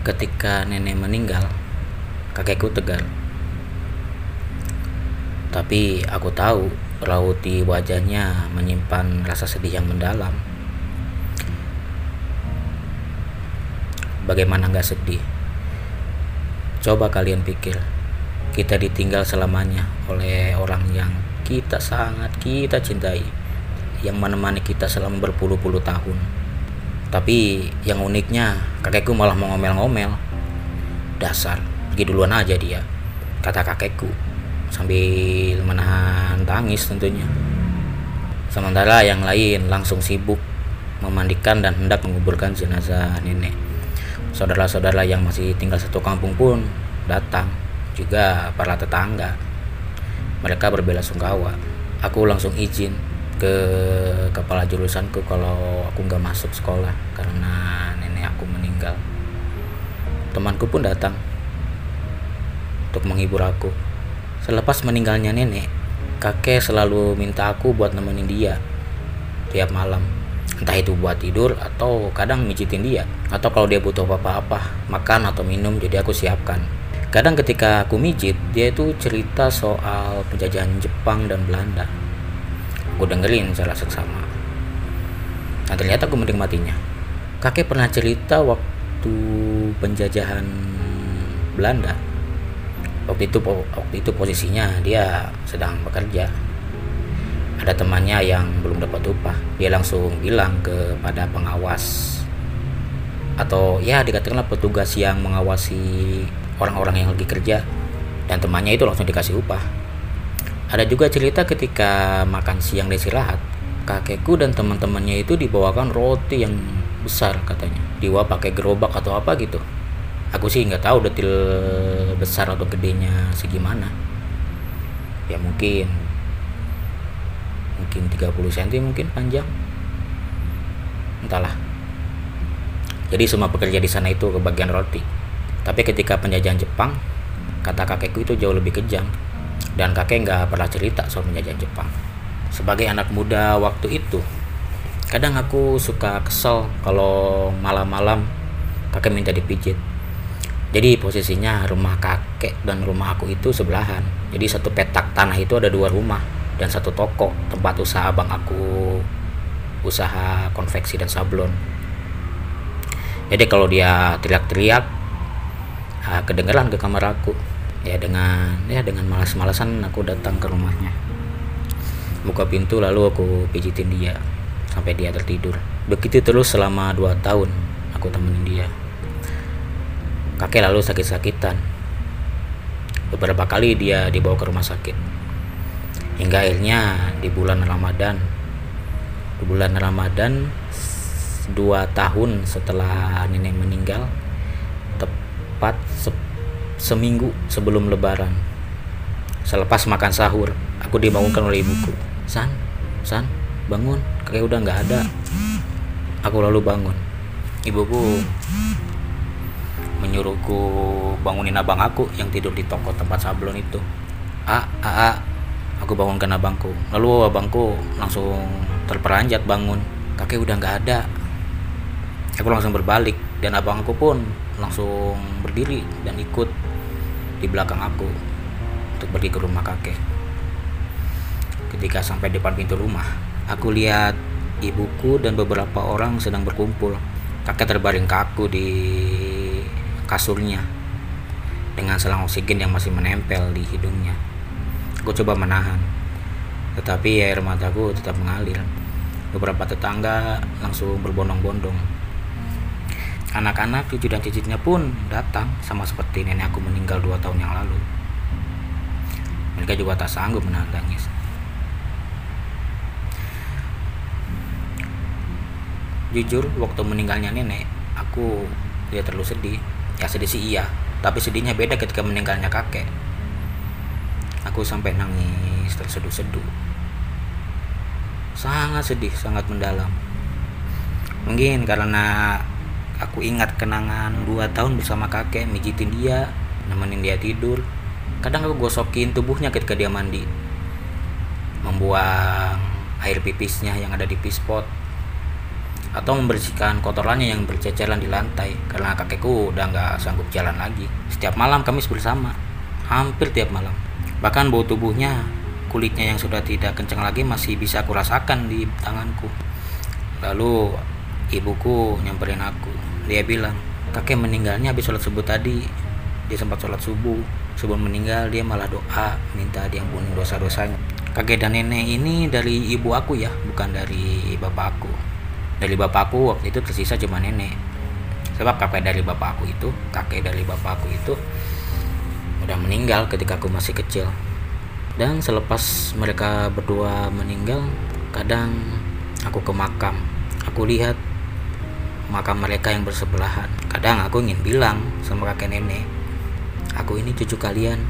Ketika nenek meninggal, kakekku tegar. Tapi aku tahu raut di wajahnya menyimpan rasa sedih yang mendalam. Bagaimana nggak sedih? Coba kalian pikir, kita ditinggal selamanya oleh orang yang kita sangat kita cintai, yang menemani kita selama berpuluh-puluh tahun. Tapi yang uniknya, kakekku malah mengomel-ngomel. Dasar, pergi duluan aja dia, kata kakekku sambil menahan tangis tentunya. Sementara yang lain langsung sibuk memandikan dan hendak menguburkan jenazah nenek. Saudara-saudara yang masih tinggal satu kampung pun datang, juga para tetangga. Mereka berbela sungkawa. Aku langsung izin ke kepala jurusanku kalau aku nggak masuk sekolah karena nenek aku meninggal. Temanku pun datang untuk menghibur aku. Selepas meninggalnya nenek, kakek selalu minta aku buat nemenin dia tiap malam. Entah itu buat tidur atau kadang mijitin dia. Atau kalau dia butuh apa-apa, makan atau minum, jadi aku siapkan. Kadang ketika aku mijit, dia itu cerita soal penjajahan Jepang dan Belanda Gue dengerin secara seksama. Nah ternyata aku menikmatinya. Kakek pernah cerita waktu penjajahan Belanda. Waktu itu waktu itu posisinya dia sedang bekerja. Ada temannya yang belum dapat upah. Dia langsung bilang kepada pengawas atau ya dikatakanlah petugas yang mengawasi orang-orang yang lagi kerja dan temannya itu langsung dikasih upah ada juga cerita ketika makan siang di istirahat, kakekku dan teman-temannya itu dibawakan roti yang besar katanya. Diwa pakai gerobak atau apa gitu. Aku sih nggak tahu detil besar atau gedenya segimana. Ya mungkin mungkin 30 cm mungkin panjang. Entahlah. Jadi semua pekerja di sana itu kebagian roti. Tapi ketika penjajahan Jepang, kata kakekku itu jauh lebih kejam dan kakek nggak pernah cerita soal penjajahan Jepang. Sebagai anak muda waktu itu, kadang aku suka kesel kalau malam-malam kakek minta dipijit. Jadi posisinya rumah kakek dan rumah aku itu sebelahan. Jadi satu petak tanah itu ada dua rumah dan satu toko tempat usaha abang aku usaha konveksi dan sablon. Jadi kalau dia teriak-teriak, ah, kedengeran ke kamar aku ya dengan ya dengan malas-malasan aku datang ke rumahnya. Buka pintu lalu aku pijitin dia sampai dia tertidur. Begitu terus selama dua tahun aku temenin dia. Kakek lalu sakit-sakitan. Beberapa kali dia dibawa ke rumah sakit. Hingga akhirnya di bulan Ramadan di bulan Ramadan dua tahun setelah nenek meninggal tepat seminggu sebelum lebaran. Selepas makan sahur, aku dibangunkan oleh ibuku. San, San, bangun, kakek udah nggak ada. Aku lalu bangun. Ibuku menyuruhku bangunin abang aku yang tidur di toko tempat sablon itu. A, a, a. Aku bangunkan abangku. Lalu abangku langsung terperanjat bangun. Kakek udah nggak ada. Aku langsung berbalik dan abangku pun langsung berdiri dan ikut di belakang aku untuk pergi ke rumah kakek. Ketika sampai depan pintu rumah, aku lihat ibuku dan beberapa orang sedang berkumpul. Kakek terbaring kaku di kasurnya dengan selang oksigen yang masih menempel di hidungnya. Aku coba menahan, tetapi air mataku tetap mengalir. Beberapa tetangga langsung berbondong-bondong Anak-anak, cucu dan cicitnya pun datang sama seperti nenek aku meninggal dua tahun yang lalu. Mereka juga tak sanggup menahan tangis. Jujur, waktu meninggalnya nenek, aku tidak terlalu sedih. Ya sedih sih iya, tapi sedihnya beda ketika meninggalnya kakek. Aku sampai nangis terseduh-seduh. Sangat sedih, sangat mendalam. Mungkin karena aku ingat kenangan dua tahun bersama kakek mijitin dia nemenin dia tidur kadang aku gosokin tubuhnya ketika dia mandi membuang air pipisnya yang ada di pispot atau membersihkan kotorannya yang berceceran di lantai karena kakekku udah nggak sanggup jalan lagi. Setiap malam kami bersama, hampir tiap malam. Bahkan bau tubuhnya, kulitnya yang sudah tidak kencang lagi masih bisa aku rasakan di tanganku. Lalu ibuku nyamperin aku. Dia bilang, kakek meninggalnya habis sholat subuh tadi. Dia sempat sholat subuh. Sebelum meninggal dia malah doa minta diampuni dosa-dosanya kakek dan nenek ini dari ibu aku ya bukan dari bapakku dari bapakku waktu itu tersisa cuma nenek sebab kakek dari bapakku itu kakek dari bapakku itu udah meninggal ketika aku masih kecil dan selepas mereka berdua meninggal kadang aku ke makam aku lihat makam mereka yang bersebelahan. Kadang aku ingin bilang sama kakek nenek aku ini cucu kalian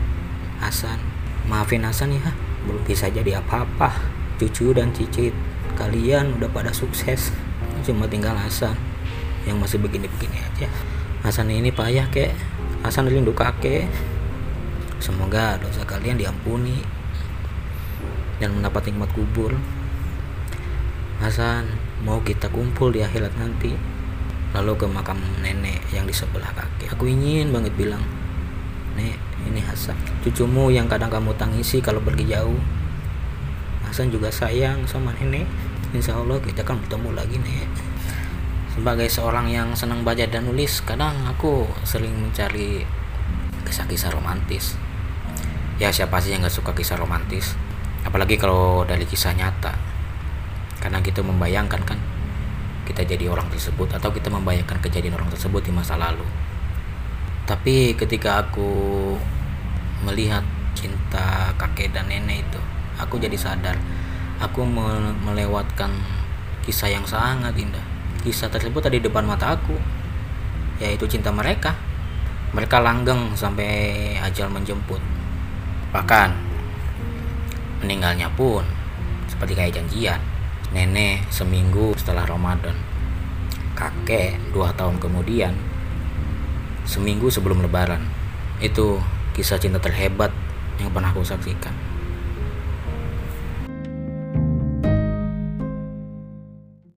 Hasan. Maafin Hasan ya belum bisa jadi apa-apa. Cucu dan cicit kalian udah pada sukses. Cuma tinggal Hasan yang masih begini-begini aja. Hasan ini payah kek. Hasan rindu kakek. Semoga dosa kalian diampuni dan mendapat nikmat kubur. Hasan mau kita kumpul di akhirat nanti lalu ke makam nenek yang di sebelah kakek aku ingin banget bilang nek ini Hasan. Cucumu yang kadang kamu tangisi kalau pergi jauh. Hasan juga sayang sama nenek. Insya Allah kita akan bertemu lagi nek. Sebagai seorang yang senang baca dan nulis kadang aku sering mencari kisah-kisah romantis. Ya siapa sih yang gak suka kisah romantis? Apalagi kalau dari kisah nyata. Karena kita membayangkan kan kita jadi orang tersebut atau kita membayangkan kejadian orang tersebut di masa lalu. Tapi ketika aku melihat cinta kakek dan nenek itu aku jadi sadar. Aku melewatkan kisah yang sangat indah. Kisah tersebut ada di depan mata aku yaitu cinta mereka. Mereka langgeng sampai ajal menjemput. Bahkan meninggalnya pun seperti kayak janjian nenek seminggu setelah Ramadan. Kakek dua tahun kemudian seminggu sebelum lebaran. Itu kisah cinta terhebat yang pernah aku saksikan